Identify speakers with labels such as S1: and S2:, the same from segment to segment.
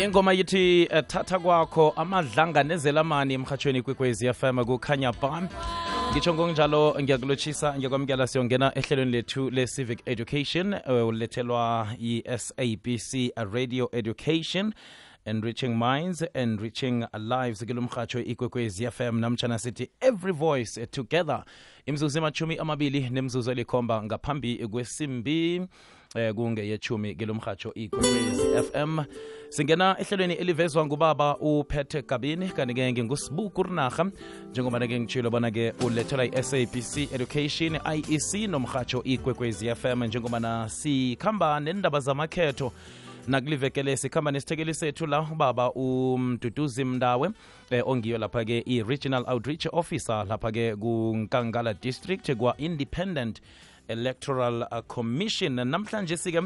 S1: ingoma yithi uh, thatha kwakho amadlanga nezelamani emhatshweni kwekwezi fm kukhanya bam ngitsho ngokunjalo ngiyakulotshisa ngiyakwamukela siyongena ehlelweni lethu le-civic education uh, ulethelwa yi-sabc radio education enriching minds enriching lives kilo mrhatsho ikwekwezi fm namtshana sithi every voice together imzuzu emachumi amabili nemzuzu elikhomba ngaphambi kwesimbi eh kungeyechumi kilo mhatsho ikwekwezi fm singena ehlelweni elivezwa ngubaba uphethe kabini kanti-ke ngingusibuku rinarha njengoba-ke ngitshilo bona-ke ulethelwa i-sabc education iec nomhatsho ikwekwezi fm njengobana sikhamba nendaba zamakhetho nakulivekele sikhamba nesithekeli sethu la ubaba umduduzi mndawe eh, ongiyo lapha-ke i-regional outreach officer lapha-ke kunkangala district kwa-independent electoral uh, commission. Namhlanje sike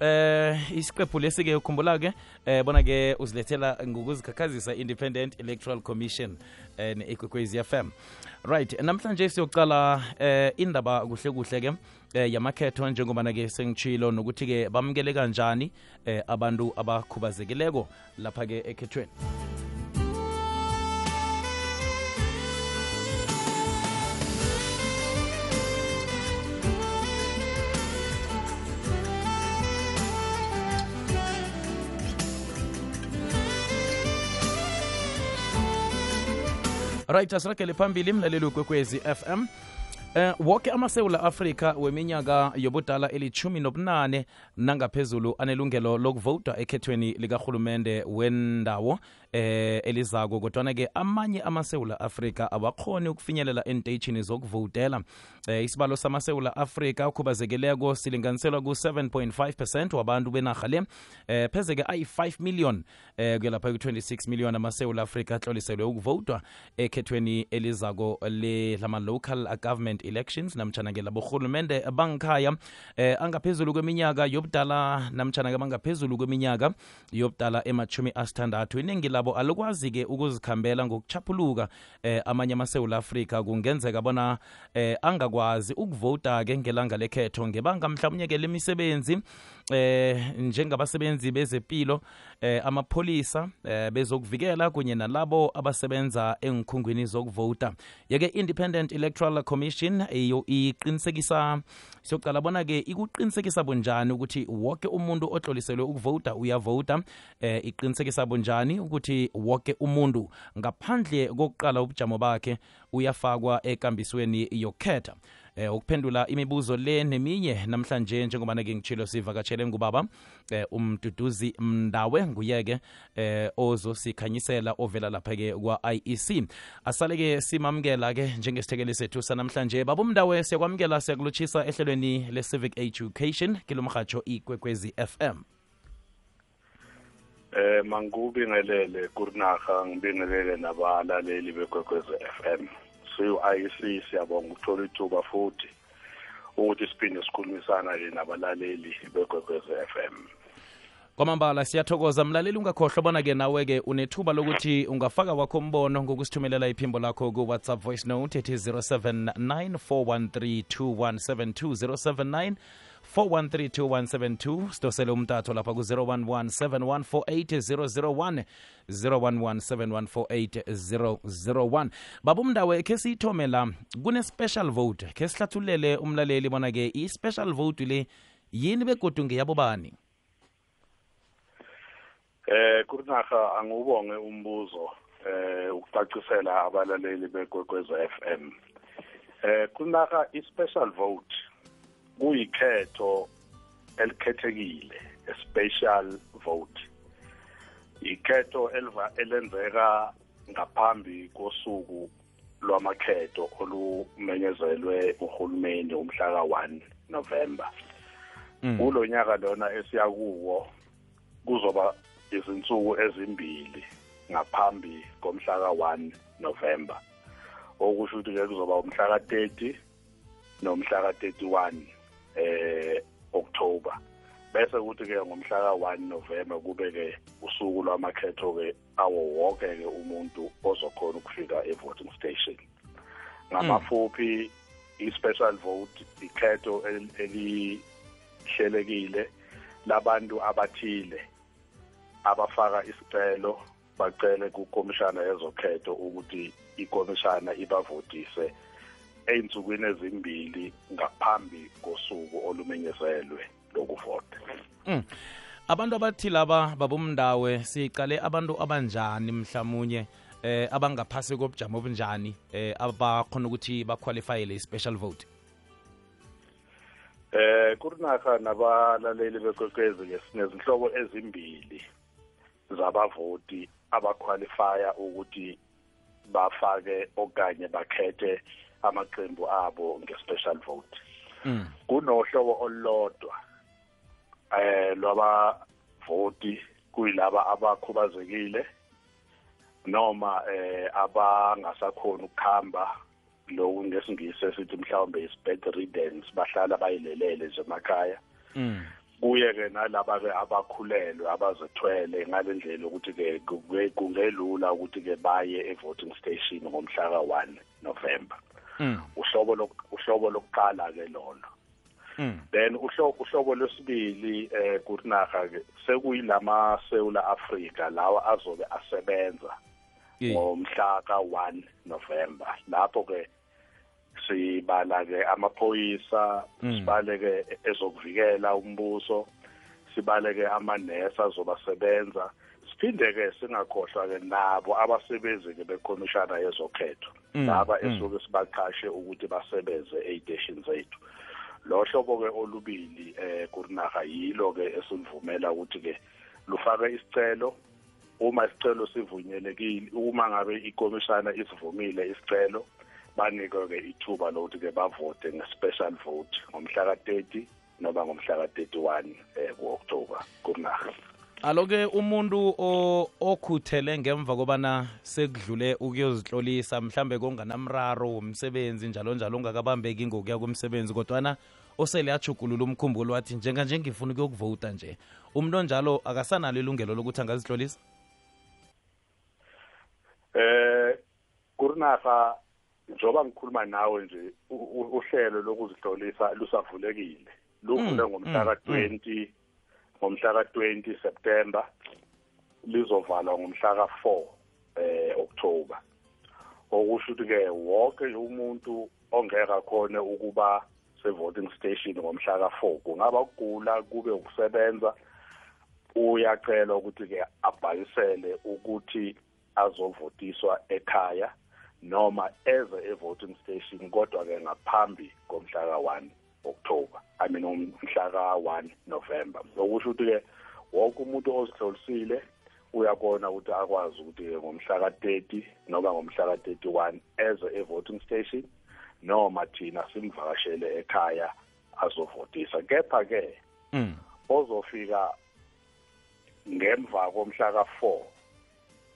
S1: eh isiqephu lesi-ke ukhumbula-ke eh bona-ke uzilethela ngokuzikhakhazisa independent electoral commission eh, ne-ikwekwezi fm right namhlanje siyocala eh indaba kuhle kuhle-ke eh yamakhetho njengobana-ke sengitshilo nokuthi-ke bamukele kanjani eh abantu abakhubazekileko lapha-ke ekhethweni right asiragele phambili mlaleli kwekwezi fm Eh woke amasewula Afrika weminyaka yobudala elithumi nobunane nangaphezulu anelungelo lokuvota ekhethweni likarhulumente wendawo eh elizako kodwana ke amanye amasewula Afrika awakhoni ukufinyelela enteyitshini zokuvotela eh isibalo samasewula Afrika ukhubazekeleko silinganiselwa ku-7.5 percent wabantu benarha le. Eh pheze ke ayi5 million eh kuyalapha ku26 million amasewula Afrika ahloliselwe ukuvotwa ekhethweni elizako le lama local government elections namtshana ke laborhulumente bangikhaya eh angaphezulu kweminyaka yobudala namtshana ke bangaphezulu kweminyaka yobudala emachumi asithandathu. Iningi labo alukwazi-ke ukuzikhambela ngokuchaphuluka eh amanye amasewula afrika. Kungenzeka bona eh angakwazi ukuvota-ke ngelanga lekhetho ngebanga mhlawumnye-ke lemisebenzi eh njengabasebenzi bezempilo eh amapholisa eh bezokuvikela kunye nalabo abasebenza engikhungwini zokuvota. Yeke independent electoral commission iyo iqinisekisa siyocala bona-ke ikuqinisekisa bunjani ukuthi wonke umuntu otloliselwe ukuvota uyavota. Eh iqinisekisa bunjani ukuthi wonke umuntu ngaphandle kokuqala ubujamo bakhe uyafakwa ekambisweni yokukhetha eh ukuphendula imibuzo le neminye namhlanje njengobana-ke ngitshilo sivakatshele ngubaba eh umduduzi mndawe nguyeke eh ozosikhanyisela ovela lapha-ke kwa-iec asale-ke simamukela-ke njengesithekeli sethu sanamhlanje. Baba umndawe siyakwamukela siyakulotshisa ehlelweni le-civic education kilomrhatsho ikwekwezi fm
S2: eh mangikubingelele kurinaga ngibingelele nabalaleli bekwekwezi FM siyabonga ukuthola ithuba futhi ukuthi siphinde sikhulumisana-ke nabalaleli begwegwez f m.
S1: Kwamambala siyathokoza. Mlaleli ungakhohlwa bona-ke nawe-ke unethuba lokuthi ungafaka wakho umbono ngokusithumelela iphimbo lakho ku-whatsapp voice note ethi 079 413 2172 4132172 sidosele umtatho lapha ku-011 7148001 baba umndawe khe siyithome la kune-special vote khe sihlathulele umlaleli bona-ke i-special vote le yini begodu ngeyabo bani?
S2: Eh kurinaha angiwubonge umbuzo eh ukucacisela abalaleli bekwekwezi FM eh kurinaha i-special vote kuyikhetho elikhethekile a special vote. Ikhetho elenzeka ngaphambi kosuku lwamakhetho olumenyezelwe uhulumeni umhla ka-1 November. Kulo nyaka lona esiya kuwo kuzoba izinsuku ezimbili ngaphambi komhla ka-1 November. Okusho ukuthi ke kuzoba umhla ka-30 nomhla ka-31 eh October. Bese kuthi ke ngomhla ka1 November kube ke usuku lwamakhetho ke awo wonke ke umuntu ozokhona ukufika e-voting station. Ngamafuphi i-special vote ikhetho elihlelekile labantu abathile abafaka isicelo bacele kukomishana yezokhetho ukuthi ikomishana ibavotise ey'nsukwini ezimbili ngaphambi kosuku olumenyezelwe lokuvota
S1: Mm. abantu abathi laba babomndawe sicale abantu abanjani mhlamunye eh abangaphasi kobujamo obunjani eh abakhona ukuthi baqualifyele i-special vote
S2: Eh kurinaka nabalaleli bekwekwezi ke sinezinhlobo ezimbili zabavoti abaqualifya ukuthi bafake okanye bakhethe amaqembu abo nge-special vote
S1: mm.
S2: kunohlobo olulodwa eh lwabavoti kuyilaba abakhubazekile noma eh abangasakhona ukukhamba lokhu ngesingisi esithi mhlawumbe is-bedridden bahlala bayilelele nje emakhaya
S1: Mm.
S2: kuye ke nalaba ke abakhulelwe abazethwele ngalendlela ukuthi ke kungelula ukuthi ke baye e-voting station ngomhla ka-1 November
S1: Mm.
S2: Uhlobo lok- uhlobo lokuqala ke lolo
S1: Mm.
S2: then uhlobo uhlobo lwesibili eh kurinaga ke sekuyilama Sewula Africa lawa azobe asebenza ngomhla ka-1 November lapho ke sibala ke amaphoyisa
S1: Mm.
S2: sibale ke ezokuvikela umbuso sibale ke amanesi azobasebenza siphinde ke singakhohlwa ke nabo abasebenzi ke bekomishana yezokhetho
S1: Mm,
S2: laba
S1: mm.
S2: esuke sibaqashe ukuthi basebenze ey'teshini zethu. Lo hlobo ke olubili eh kurinaga yilo ke esilivumela ukuthi ke lufake isicelo. Uma isicelo sivunyelekile uma ngabe ikomishana isivumile isicelo banikwe ke ithuba lokuthi ke bavote nge-special vote ngomhla ka-30 noma ngomhla ka-31 eh ku-October kurinaga.
S1: Aloke umuntu o- okhuthele ngemva kobana sekudlule ukuyozihlolisa mhlambe konganamraro womsebenzi njalo njalo ongakabambeki ngokuya komsebenzi kodwana osele ajugulula umkhumbulo wathi njenganje ngifuna ukuyokuvota nje umuntu onjalo akasanalo ilungelo lokuthi angazihlolisa
S2: Eh kurinaga njoba ngikhuluma nawe nje uhlelo lokuzihlolisa lusavulekile. Luvule
S1: Mm,
S2: ngomhla
S1: mm,
S2: ka-20 ngomhla ka-20 September lizovalwa ngomhla ka-4 eh October. Okusho ukuthi ke wonke umuntu ongeka khona ukuba se-voting station ngomhla ka-4 kungaba ukugula kube ukusebenza. Uyacela ukuthi ke abhalisele ukuthi azovotiswa ekhaya noma eze e-voting station kodwa ke ngaphambi komhla ka-1 October I mean umhla ka-1 November okusho ukuthi ke wonke umuntu ozihlolisile uyakona ukuthi akwazi ukuthi ngomhla ka-30 noma ngomhla ka-31 eze e-voting station noma thina simvakashele ekhaya azovotisa kepha ke
S1: mm.
S2: ozofika ngemva komhla ka4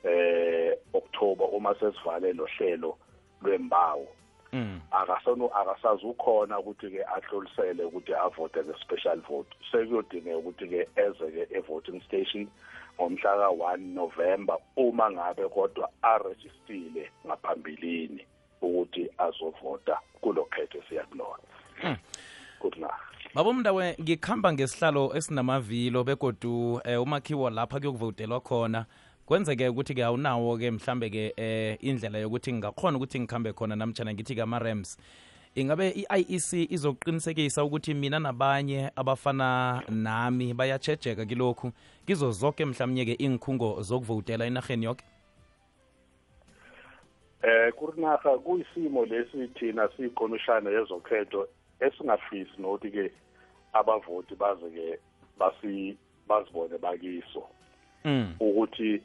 S2: eh October uma sesivale lo hlelo lwembawo
S1: Mm.
S2: akasono akasazukhona ukuthi ke ahlolisele ukuthi avote the special vote sekuyodingeka ukuthi ke eze ke e-voting station ngomhla ka1 November uma ngabe kodwa arejistile ngaphambilini ukuthi azovota kulokhetho siyakulona
S1: Mm.
S2: good night
S1: babomndawe ngikhamba ngesihlalo esinamavilo begodu eh, umakhiwo lapha kuyokuvotelwa khona kwenzeke ukuthi-ke awunawo-ke mhlambe-ke eh, indlela yokuthi ngingakhona ukuthi ngikhambe khona namtshana ngithi-ke ama-rams ingabe i-iec izoqinisekisa ukuthi mina nabanye abafana nami bayatshejeka kilokhu? Kizo zonke mhlawumnye-ke inkhungo zokuvotela enarheni yonke
S2: Eh kurinaga kuyisimo lesi thina siyikomishana yezokhetho esingafisi nokuthi ke abavoti baze ke basi bazibone bakiso.
S1: Mm.
S2: ukuthi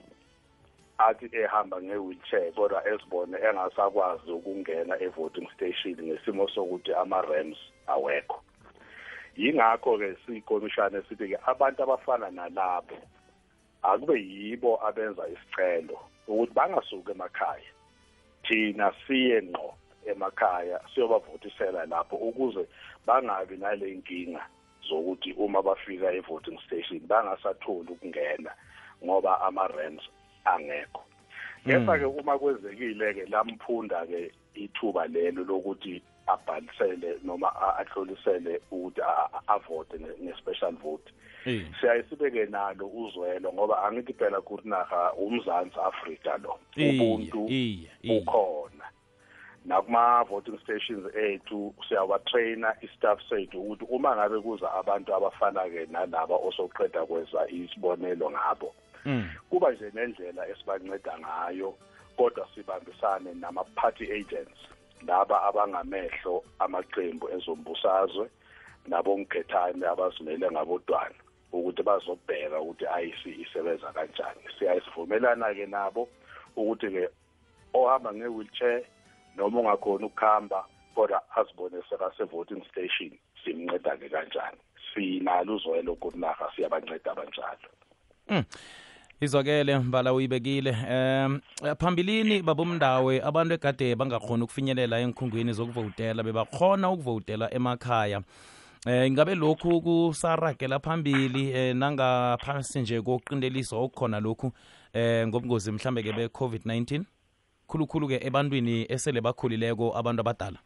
S2: athi ehamba nge-wheelchair kodwa esibone engasakwazi ukungena e-voting station ngesimo sokuthi ama-rams awekho. Yingakho-ke siyikomishana esithi-ke abantu abafana nalabo akube yibo abenza isicelo ukuthi bangasuki emakhaya. Thina siye ngqo emakhaya siyobavotisela lapho ukuze bangabi nale nkinga zokuthi uma bafika e-voting station bangasatholi ukungena ngoba ama-rams angekho. Kepha-ke uma kwenzekile-ke lamphunda-ke ithuba lelo lokuthi abhalisele noma ahlolisele ukuthi avote nge-special vote siyaye sibeke nalo uzwelo ngoba angithi phela kurinaha umzansi afrika lo ubuntu ukhona nakuma-voting stations ethu siyawatraina i-staff sethu ukuthi uma ngabe kuza abantu abafana-ke nalaba osoqeda kweza isibonelo ngabo. Kuba nje nendlela esibanceda ngayo kodwa sibambisane nama-party agents laba abangamehlo amaqembu ezombusazwe nabongkhethane abazimele ngabodwana ukuthi bazobheka ukuthi IC isebenza kanjani. Siyasivumelana-ke nabo ukuthi-ke ohamba nge-wheelchair noma ungakhona ukuhamba kodwa azibone sekase-voting station simnceda-ke kanjani. Sinalo uzwelo kunarha siyabanceda abanjalo
S1: mm. Izwakele mbala uyibekile um phambilini babomndawe abantu egade bangakhona ukufinyelela enkhungweni zokuvotela bebakhona ukuvotela emakhaya. Eh ingabe lokhu kusaragela phambili eh nangaphasi nje koqindeliswa okukhona lokhu eh ngobungozi mhlambe ke be-covid-19 khulukhulu ke ebantwini esele bakhulileko abantu abadala.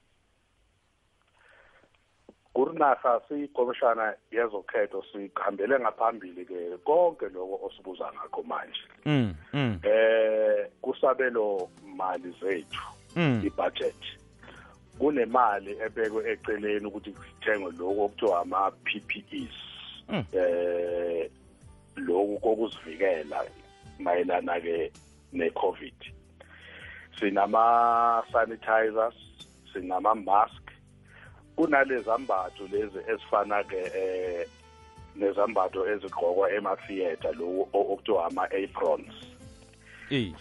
S2: Kurinarha siyikomishana yezokhetho sihambele ngaphambili ke konke lokho osibuza ngakho manje mm, mm. eh kusabelo mali zethu mm. ibudget kunemali ebekwe eceleni ukuthi sithengwe lokho okuthiwa ama-PPEs mm. eh lokhu kokuzivikela mayelana ke ne-COVID sinama sanitizers sinama mask kunalezambatho lezi ezifana ke eh nezambatho ezigqokwa ema-theatre lo okuthiwa ama-aprons.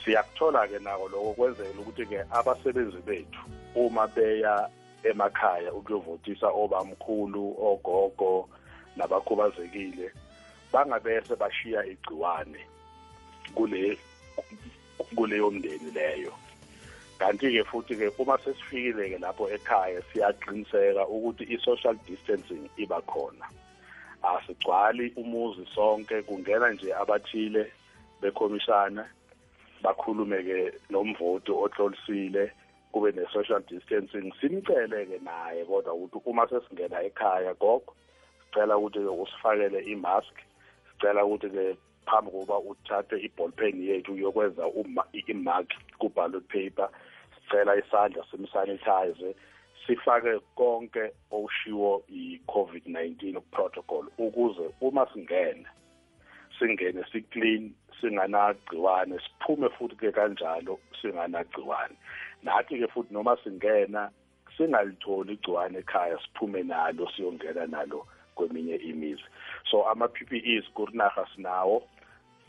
S2: Siyakuthola ke nako lokho kwenzela ukuthi ke abasebenzi bethu uma beya emakhaya ukuyovotisa obamkhulu ogogo nabakhubazekile bangabese bashiya igciwane kule kuleyo mndeni leyo. Kanti-ke futhi-ke uma sesifikile-ke lapho ekhaya siyaqiniseka ukuthi i-social distancing iba khona. Asigcwali umuzi sonke kungena nje abathile bekhomishana bakhulume-ke nomvoti ohlolisile kube ne-social distancing. Simcele-ke naye kodwa ukuthi uma sesingena ekhaya gogo sicela ukuthi-ke usifakele i-mask sicela ukuthi-ke phambi kokuba uthathe i-ball pen yethu uyokwenza i-mark ku-ballot paper. Sicela isandla simsanitize sifake konke okushiwo i-COVID-19 protocol ukuze uma singena singene siclean singanagciwane siphume futhi ke kanjalo singanagciwane. Nathi ke futhi noma singena singalitholi igciwane ekhaya siphume nalo siyongena nalo kweminye imizi. So ama-PPEs kurinaha sinawo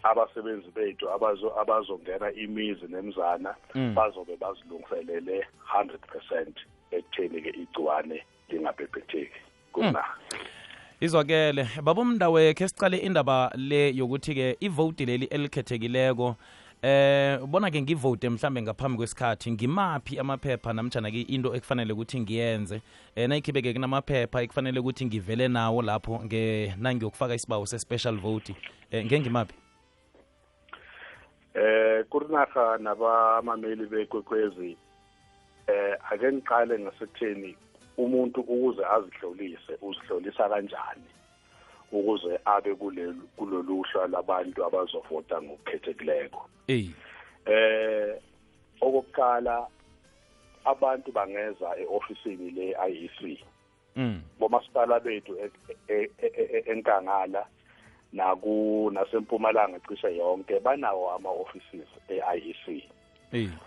S2: abasebenzi bethu abazo abazongena imizi nemzana mm. bazobe bazilungiselele 100% ekutheni ke igciwane lingabhebhetheki kuna mm.
S1: izwakele babomndawe khe sicale indaba le yokuthi ke ivoti leli elikhethekileko eh ubona ke ngivote mhlambe ngaphambi kwesikhathi ngimaphi amaphepha namjana-ke into ekufanele ukuthi ngiyenze um nayikhibeke kunamaphepha ekufanele ukuthi ngivele nawo lapho nge nangiyokufaka isibawo se-special vote um ngengimaphi
S2: eh kurinaha nabamameli bekwekwezi eh ake ngiqale ngasekutheni umuntu ukuze azihlolise uzihlolisa kanjani ukuze abe kulelu kuloluhla labantu abazovota ngokukhethekileyo
S1: eh
S2: eh okokuqala abantu bangeza eofisini le-IEC mm bomasipala bethu enkangala e, e, e, naku nasempumalanga cishe yonke banawo ama-offices e-IEC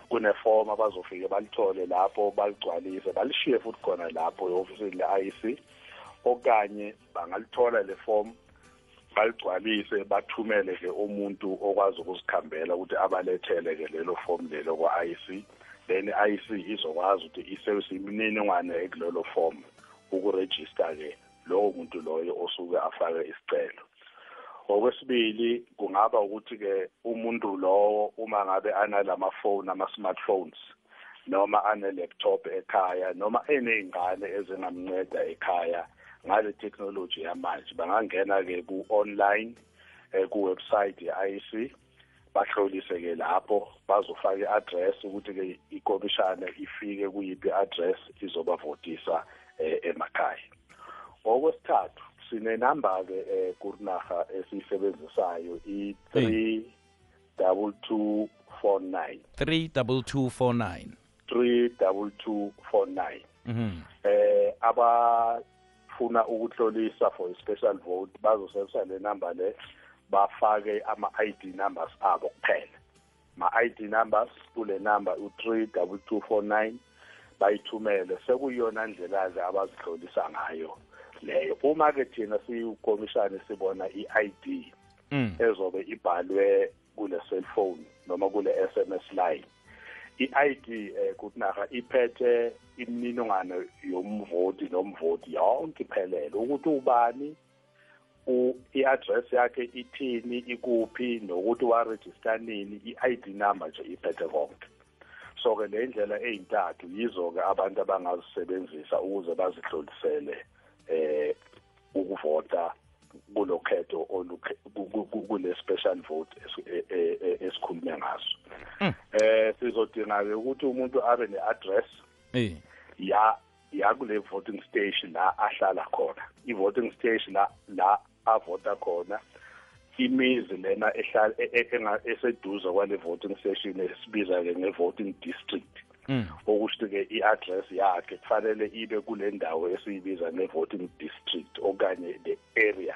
S2: kunefomu abazofike balithole lapho baligcwalise balishiye futhi khona lapho e-ofisini le-IEC okanye bangalithola le fomu baligcwalise bathumele ke umuntu okwazi ukuzikhambela ukuthi abalethele ke lelo fomu lelo kwa-IEC then i-IEC izokwazi ukuthi isebenzise imininingwane ekulelo fomu ukurejista ke lowo muntu loyo osuke afake isicelo. Okwesibili kungaba ukuthi-ke umuntu lowo uma ngabe analamafoni ama-smartphones noma ane-laptop ekhaya noma eney'ngane ezingamnceda ekhaya ngale technology yamanje. Bangangena-ke ku-online eh, ku-website ye-IEC bahlolise ke lapho bazofaka i-address ukuthi ke ikomishana ifike kuyiphi address izobavotisa eh, emakhaya. Okwesithathu sinenamba ke eh kurinaga esiyisebenzisayo i3 double 249
S1: 32249
S2: 32249
S1: mhm
S2: eh abafuna ukuhlolisa for a special vote bazosebenzisa le number le bafake ama-ID numbers abo kuphela. ma-ID numbers kule number u-32249 bayithumele. Sekuyiyona ndlela-ke abazihlolisa ngayo. Leyo. Uma ke thina siyikomishani sibona i-ID
S1: mm.
S2: ezobe ibhalwe kule cellphone noma kule SMS line i-ID eh kunaga iphethe imininingwane yomvoti nomvoti yonke iphelele. Ukuthi ubani i-address yakhe ithini ikuphi nokuthi waregister nini i-ID number nje iphethe konke. So ke le ndlela eyintathu yizo ke abantu abangazisebenzisa ukuze bazihlolisele eh ukuvota kulokhetho kule special vote e- e- e- esikhulume ngaso. Eh sizodinga ke ukuthi umuntu abe neaddress
S1: eh
S2: ya ya kule voting station la ahlala khona. I voting station la la avota khona. Imizi lena ehlala eseduze kwale voting station esibiza ke nge voting district.
S1: Mm.
S2: Okusho ke i-address yakhe kufanele ibe kule ndawo esiyibiza ne-voting district okanye the area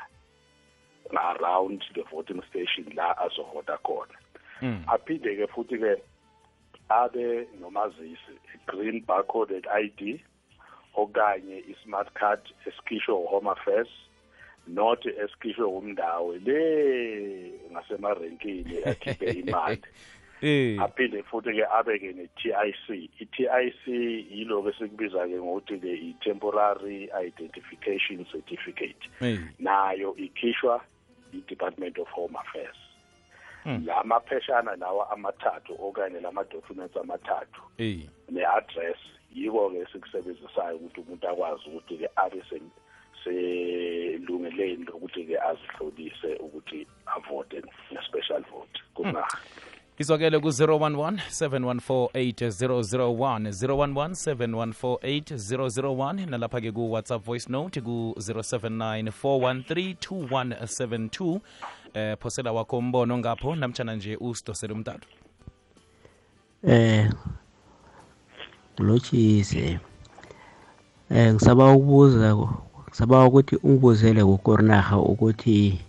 S2: around the voting station la azovota khona.
S1: Mm.
S2: Aphinde ke futhi ke abe nomazisi green barcoded ID okanye i-smart card esikhishwe home affairs not esikhishwe umndawo le ngasemarenkini akhiphe imali. aphinde futhi ke abeke ne-TIC i-TIC yiloko esikubiza ke ngokuthi ke i-temporary identification certificate.
S1: Eh.
S2: Nayo ikhishwa i-Department of Home Affairs.
S1: Hmm.
S2: la mapheshana lawa amathathu okanye lama documents amathathu
S1: eh.
S2: ne-address yiko ke sikusebenzisayo ukuthi umuntu akwazi ukuthi ke abe se- selungeleni lokuthi ke azihlolise ukuthi avote nge-special vote. Kunga
S1: izwakele ku-011 7148001 011 7148001 nalapha-ke ku-whatsapp voice note ku-079 413 eh phosela wakho umbono ngapho namtshana nje usidosele umtathu
S3: Eh Lotshise Eh ngisaba ukubuza ngisaba ukuthi ungibuzele kukorinaha ukuthi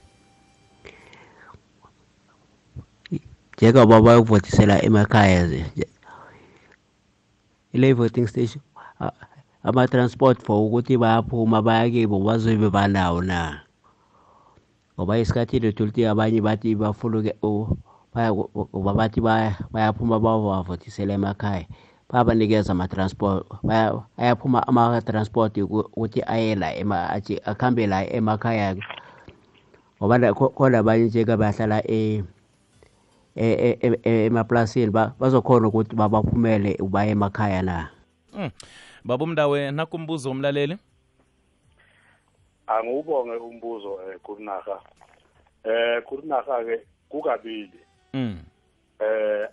S3: njengoba bayokuvotisela emakhaya nje ile voting station a- ama-transport for ukuthi bayaphuma baya kibo bazobe banawo na? Ngoba isikhathini uthola ukuthi abanye bathi bafuluke u- baya- ngoba bathi baya- bayaphuma bawavotisela emakhaya bayabanikeza ama-transport baya- ayaphuma ama-transport uku- ukuthi aye la ema- athi akhambe la emakhaya ngoba la- kho- khona abanye njeke bahlala e- e- e- e- e- emaplasini ba- bazokhona ukuthi babaphumele baye emakhaya na?
S1: Mm. baba umndawe nakumbuzo umlaleli
S2: angiwubonge umbuzo eh kurinaga eh kurinaga ke kukabili.
S1: Mm.
S2: eh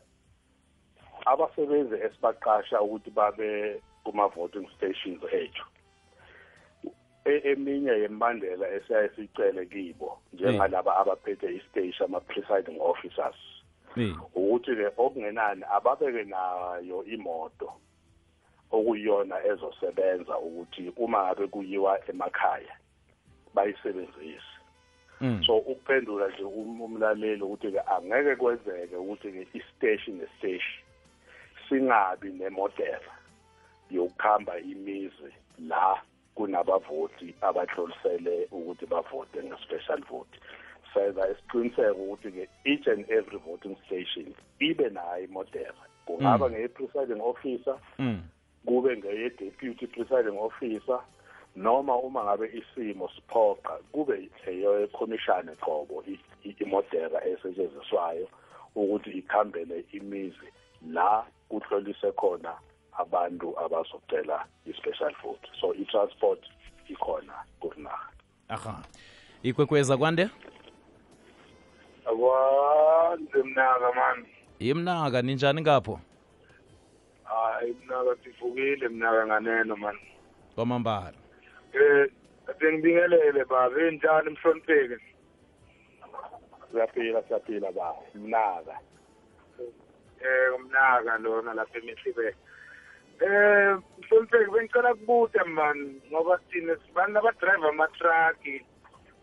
S2: abasebenzi esibaqasha ukuthi babe kuma voting stations ethu. E- eminye yembandela esiyayisicele kibo njengalaba abaphethe istage ama presiding officers.
S1: Eh
S2: ukuthi ke okungenani ababeke nayo imoto okuyiyona ezosebenza ukuthi uma ngabe kuyiwa emakhaya bayisebenzise.
S1: Mm.
S2: so ukuphendula nje um- umlaleli ukuthi ke angeke kwenzeke ukuthi ke isiteshi nesiteshi singabi nemodela yokuhamba imizi la kunabavoti abahlolisele ukuthi bavote nge-special vote. Senza isiqiniseko ukuthi ke each and every voting station ibe nayo imodela kungaba ngeye-presiding officer
S1: mm.
S2: kube ngeye-deputy presiding officer noma uma ngabe isimo siphoqa kube leyo commission qobo i- i- imodera esetshenziswayo ukuthi ikhambele imizi la kuhlolise khona abantu abazocela i-special vote. So i-transport ikhona kurinaga
S1: aha. Ikwekweza kwande?
S2: Akwanze mnaka mani
S1: imnaka ninjani ngapho
S2: hayi mnaka sivukile mnaka nganeno mani
S1: kwamambala.
S2: Um ade ngibingelele baba enjani mhlonipheke? Siyaphila siyaphila baba mnaka um umnaka lona lapha emihlibeke um mhlonipheke bengicela kubude mani ngoba thina sibantu abadrayiva amatraki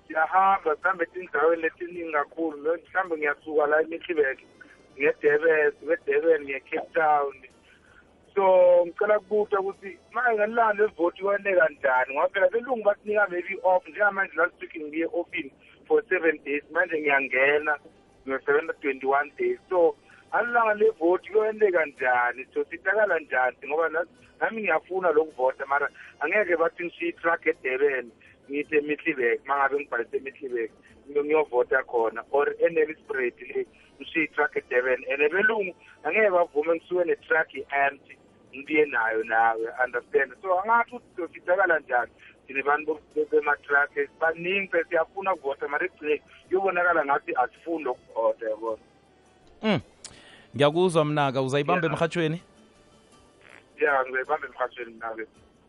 S2: siyahamba sihambe etindaweni letiningi kakhulu mhlawumbe ngiyasuka la emihlibeke ngedebes ngedeben ngiye-cape town. So ngicela kubuta ukuthi manje ngalilanda levoti kwene kanjani ngoba phela belungu basinika maybe off njengamanje last week ngiye offini for seven days manje ngiyangena ngiyosebenza twenty-one days. So alilanga levoti kwene kanjani? So sitakala njani? Ngoba na- nami ngiyafuna lokuvota mara angeke bathi ngishiye itruck edebeni ngithi emihlibek uma ngabe ngibhalise emihlibek ngiyovota khona or enelsprat le ngishiye itruck edebeni and belungu angeke bavume ngisuke netruck i-empty ngibuye nayo nawe understand? So angathi ukuthi siyosizakala njani? Thine bantu bematruck baningi pe siyafuna ukuvota mara ekugcineni kuyobonakala ngathi asifuni lokuvota yabona?
S1: Mm. ngiyakuzwa mnaka uzayibamba
S2: Yeah.
S1: emhathweni
S2: ya ngizayibamba emhathweni mnake.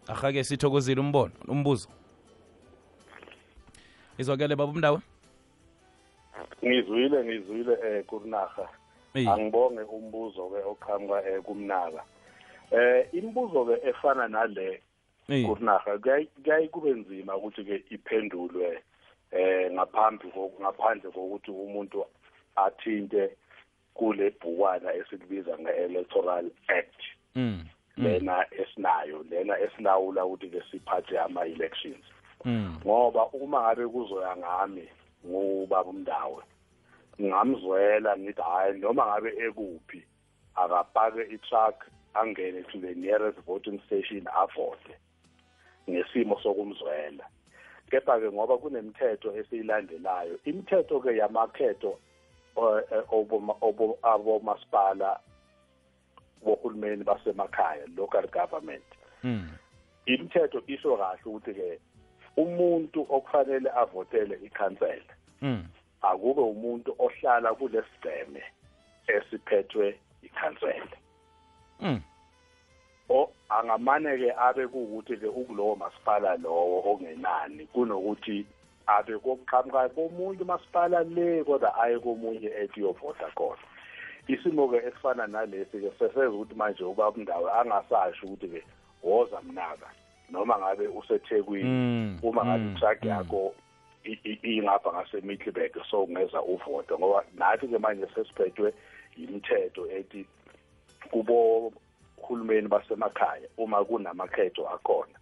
S1: Ahake sithokozile umbono umbuzo. Izwakele baba umndawo
S2: ngizwile ngizwile eh kurinaga
S1: Eyi.
S2: angibonge umbuzo ke oqhamuka eh kumnaka eh imibuzo ke efana nale
S1: Eyi.
S2: kurinaga kuyaye kube nzima ukuthi ke iphendulwe eh ngaphambi ngaphandle kokuthi umuntu athinte kule bhukwana esilibiza nge-electoral act
S1: mm. mm.
S2: lena esinayo lena esilawula ukuthi ke siphathe ama-elections. Ngoba uma ngabe kuzoya ngami ngubaba umndawo ngingamzwela ngithi hayi noma ngabe ekuphi akapake i-truck angene to the nearest voting station avote ngesimo sokumzwela. Kepha-ke ngoba kunemithetho esiyilandelayo imithetho-ke yamakhetho eh, eh, abomasipala bohulumeni basemakhaya local government.
S1: Mm.
S2: imithetho isho kahle ukuthi-ke umuntu okufanele avotele ikhansela
S1: mm.
S2: akube umuntu ohlala kulesigceme esiphethwe ikhansela
S1: mm.
S2: o angamane ke abe kuwukuthi ke ukulowo masipala lowo ongenani kunokuthi abe kokuqhamuka komunye umasipala le kodwa aye komunye ethi uyovota khona isimo ke esifana nalesi ke seseza ukuthi manje ubaba umndawo angasasho ukuthi ke woza mnaka noma ngabe usethekwini
S1: Mm,
S2: uma ngabe
S1: mm,
S2: truck
S1: mm.
S2: yakho ingapha ngasemidlibek so ungeza uvote ngoba nathi ke manje sesiphethwe imithetho ethi kubo hulumeni basemakhaya uma kunamakhetho akhona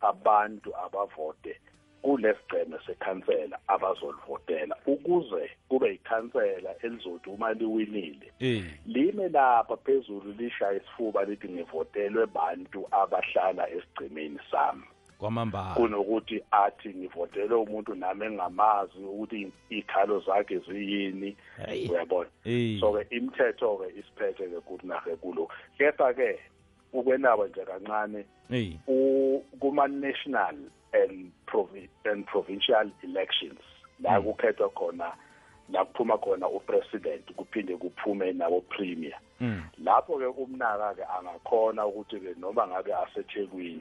S2: abantu abavote kulesigceme sekhansela abazolivotela ukuze kube ikhansela elizothi uma liwinile
S1: Eh.
S2: lime lapha phezulu lishaya isifuba lithi ngivotelwe bantu abahlala esigcemeni sami
S1: kwamambala
S2: kunokuthi athi ngivotelwe umuntu nami engamazi ukuthi ikhalo zakhe ziyini
S1: Hayi.
S2: uyabona
S1: Eh.
S2: so ke imithetho ke isiphethe ke kunahe kulo kepha ke ukwenaba nje kancane
S1: Eh.
S2: U- kuma national and provi and provincial elections la kukhethwa khona la kuphuma khona upresident kuphinde kuphume nabo premier
S1: Mm.
S2: lapho ke umnaka ke angakhona ukuthi ke noma ngabe asethekwini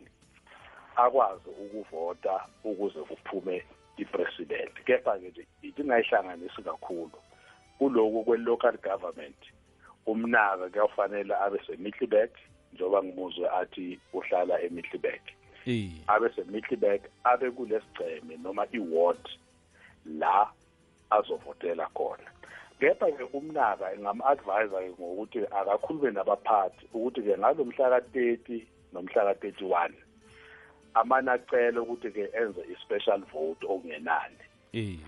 S2: akwazi ukuvota ukuze kuphume ipresident kepha ke nje ingayihlanganisi kakhulu kuloku kwe-local government umnaka kuyafanele abe semiddleburg njengoba ngimuzwe athi uhlala emiddleburg
S1: Eh.
S2: Abe semiddleburg abe kulesigceme noma iward la azovotela khona. Kepha-ke umnaka ngam-advisa ke ngokuthi akakhulume nabaphathi ukuthi-ke ngalo mhla ka-thirty nomhla ka-thirty-one amane acele ukuthi-ke enze i-special vote okungenani
S1: Eh.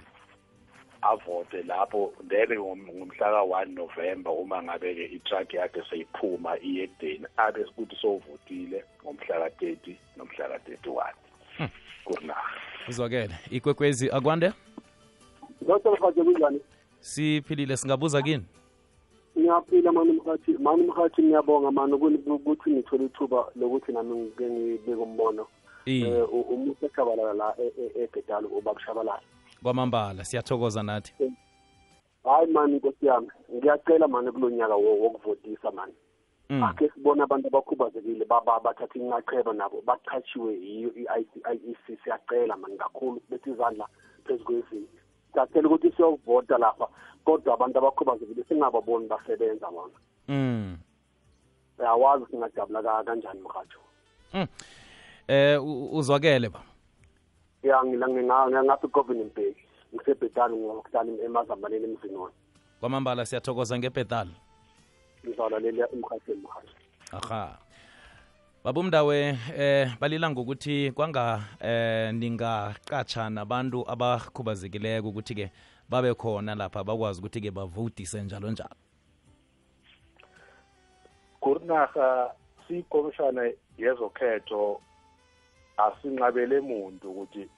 S2: Avote lapho then ngom- ngomhla ka-one november uma ngabe-ke itruck yakhe seyiphuma iye ekudeni abe ukuthi sowuvotile ngomhla ka-thirty nomhla ka-thirty-one kurinaha
S1: uzwakele ikwekwezi akwande
S4: Dr. Mkhathi kunjani?
S1: siphilile singabuza kini
S4: Ngiyaphila mani Mkhathi, mani Mkhathi ngiyabonga mani ukuni- ukuthi ngithole ithuba lokuthi nami ngike ngibeke umbono.
S1: Eh.
S4: Eh u- umuntu eshabalala la e- e- eGedali ubaba Shabalala.
S1: Kwamambala siyathokoza nathi
S4: hayi mani nkosi yami ngiyacela mani kulo nyaka wokuvotisa mani
S1: Mm.
S4: akhe sibone abantu abakhubazekile baba bathatha inqacheba nabo baqhatshiwe yiyo i-IEC siyacela mani kakhulu bethi izandla phezu kwezinye siyacela ukuthi siyokuvota lapha kodwa abantu abakhubazekile singababoni basebenza bona
S1: Mm.
S4: uyawazi singajabula ka- kanjani mrhatsho
S1: Eh u- uzwakele ba.
S4: Ya ngila ngingaphi governor mbeki ngisebhetani ngokuhlala emazambaleni emzini wona
S1: Kwamambala siyathokoza ngepedal.
S4: ngizawulalela emrhatshweni mrhatsho
S1: Aha. Babumdawe eh balila ngokuthi kwanga eh ningaqatsha nabantu abakhubazekileko ukuthi ke babe khona lapha bakwazi ukuthi ke bavotise njalo njalo.
S2: kurinaga siyikomishana yezokhetho asinqabele muntu ukuthi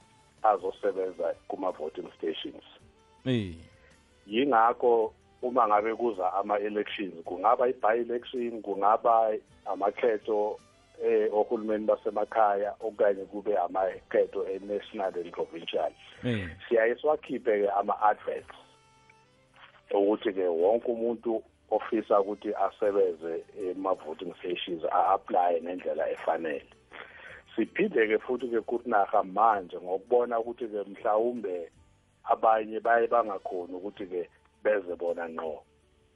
S2: azosebenza kuma-voting stations.
S1: Eh.
S2: yingakho uma ngabe kuza ama-elections kungaba i-by-election kungaba amakhetho eh ohulumeni basemakhaya okanye kube amakhetho e-national and provincial. Siyaye siwakhiphe-ke ama-adverts ukuthi-ke wonke umuntu ofisa ukuthi asebenze ema-voting stations a-aplaye ngendlela efanele. Siphinde-ke futhi-ke kurinaha manje ngokubona ukuthi-ke mhlawumbe abanye baye bangakhoni ukuthi-ke beze bona ngqo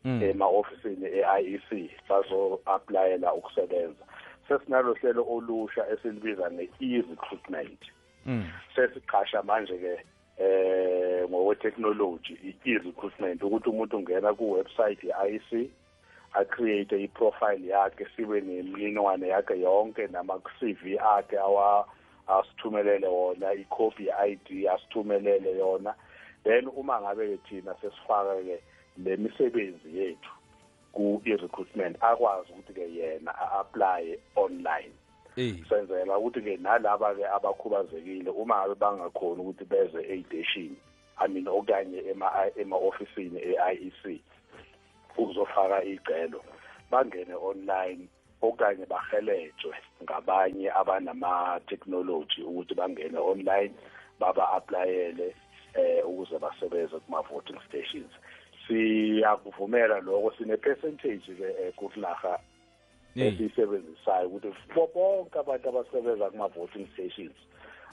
S1: Mm.
S2: ema-ofisini e-IEC bazo-aplayela ukusebenza sesinalo hlelo olusha esilibiza nge-e-recruitment
S1: Mm.
S2: sesiqasha manje-ke eh ngokwetechnology i-e-recruitment ukuthi umuntu ungena ku-website ye-IEC acreate i-profile yakhe sibe nemininingwane yakhe yonke nama-CV akhe awa asithumelele wona i-copy ye-ID asithumelele yona then uma ngabe-ke thina sesifaka-ke le misebenzi yethu ku-e-recruitment akwazi ukuthi-ke yena a-aplaye online
S1: Eh.
S2: senzela ukuthi-ke nalaba-ke abakhubazekile uma ngabe bangakhoni ukuthi beze ey'teshini i mean okanye ema- ema-ofisini e-IEC ukuzofaka icelo bangene online okanye bahelejwe ngabanye abanama-technology ukuthi bangene online baba-aplayele eh ukuze basebenze kuma-voting stations siyakuvumela lokho sine-percentage-ke eh, kurinaha
S1: Eh.
S2: esiyisebenzisayo ukuthi bo bonke abantu abasebenza kuma-voting stations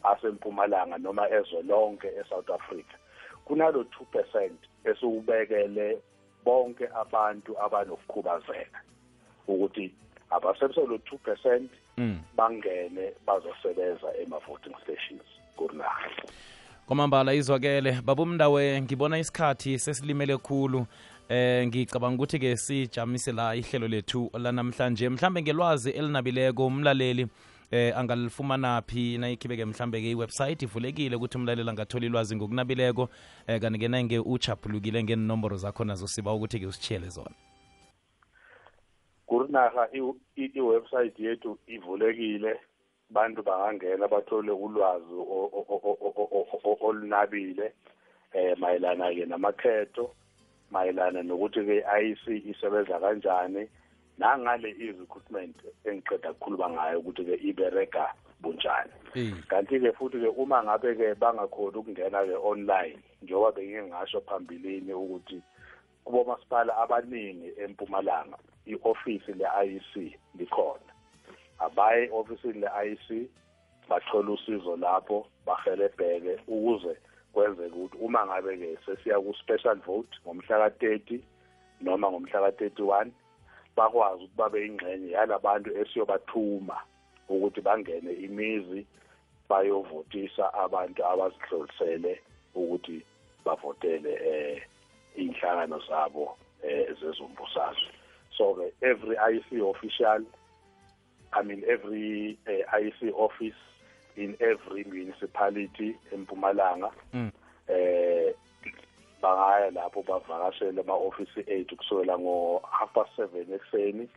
S2: asempumalanga noma ezwe lonke e-south africa kunalo two percent esiwubekele bonke abantu abanokukhubazeka ukuthi abasebenzisa lo two percent
S1: Mm.
S2: bangene bazosebenza ema-voting stations kurinaha
S1: kwamambala izwakele. Babumndawe ngibona isikhathi sesilimele khulu. Eh ngicabanga ukuthi ke sijamise la ihlelo lethu lanamhlanje. Mhlambe ngelwazi elinabileko umlaleli eh angalifumana phi nayikhibeke mhlambe ke iwebsite? Ivulekile ukuthi umlaleli angathola ilwazi ngokunabileko eh kanti ke nange uchaphulukile ngenomboro zakho nazo siba ukuthi ke usitshiyele zona.
S2: Kurinaha iwebsite yethu ivulekile bantu bangangena bathole ulwazi olunabile eh mayelana ke namakhetho mayelana nokuthi ke IEC isebenza kanjani nangale i-recruitment engiqeda ukukhuluma ngayo ukuthi ke ibereka bunjani.
S1: Eh
S2: kanti ke futhi ke uma ngabe ke bangakhoni ukungena ke online njengoba bengike ngasho phambilini ukuthi kubo masipala abaningi empumalanga i-ofisi le-IEC likhona. Abaye ofisini le-IEC bathole usizo lapho bahelebheke ukuze kwenzeke ukuthi uma ngabe ke sesiya ku-special vote ngomhla ka-30 noma ngomhla ka-31 bakwazi ukuthi babe yingxenye yalabantu esiyobathuma ukuthi bangene imizi bayovotisa abantu abazihlolisele ukuthi bavotele eh inhlangano zabo eh zezombusazwe so ke every IEC official i mean every uh, IEC office in every municipality empumalanga
S1: Mm.
S2: eh bangaya lapho bavakashele ama-ofisi ethu kusukela ngo half past seven ekuseni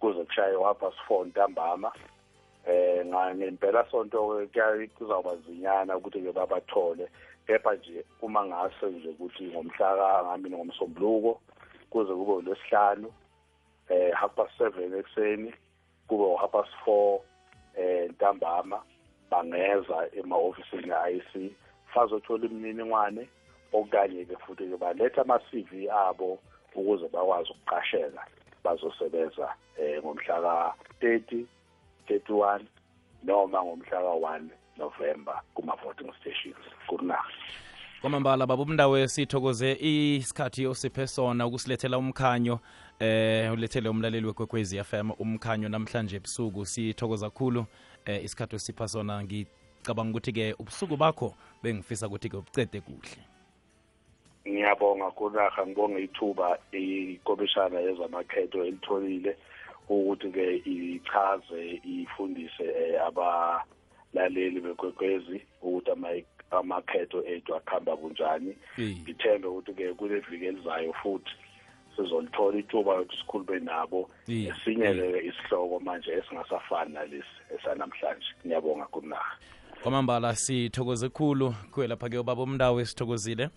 S2: kuze kushaye half past four ntambama. Eh nga- ngempela sonto ke kuzawuba zinyana ukuthi ke babathole. Kepha nje uma ngase nje ukuthi ngomhla ka ngami ngomsombuluko kuze kube ulwesihlanu eh half past seven ekuseni kube half past four eh ntambama bangeza ema-ofisini e-IC fazothola imininingwane okanye-ke futhi-ke baletha ama-cv abo ukuze bakwazi ukuqasheka bazosebenza um ngomhla ka-thirty thirty-one noma ngomhla ka-one november kuma-voting stations kunaha
S1: kwamambala baba umndawe sithokoze isikhathi osiphe sona ukusilethela umkhanyo eh ulethele umlaleli wekwekwezi FM umkhanyo namhlanje ebusuku. Sithokoza kakhulu eh isikhathi osipha sona. Ngicabanga ukuthi ke ubusuku bakho bengifisa ukuthi ke ubucede kuhle.
S2: Ngiyabonga kunaha ngibonge ithuba ikomishana yezamakhetho elitholile ukuthi-ke ichaze ifundise eh, abalaleli bekwekwezi ukuthi ama- amakhetho ethu akuhamba kunjani ngithembe ukuthi-ke kule viki elizayo futhi sizolithola ithuba yokuthi sikhulume nabo. Esinye-ke isihloko manje esingasafani nalesi esanamhlanje. Ngiyabonga kunaha
S1: kwamambala sithokoze khulu. Kuwe lapha-ke ubaba umndawo sithokozile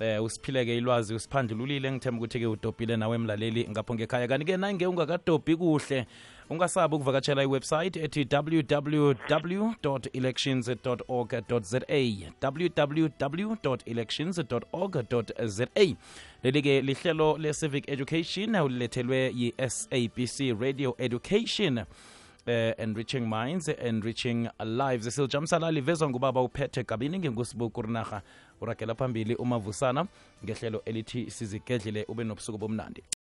S1: eh usiphileke ilwazi usiphandlulile ngithemba ukuthi-ke udobhile nawe emlaleli ngapho ngekhaya. Kanti-ke nange ungakadobhi kuhle ungasabi ukuvakatshela iwebsite ethi www elections org za www elections org za leli-ke lihlelo le-civic education ulilethelwe yi-sabc radio education uh, enriching minds enriching lives. Silijamisana livezwa ngubaba uphethe kabini ngengusibu kurinaha uragela phambili umavusana ngehlelo elithi sizigedlile ube nobusuku bomnandi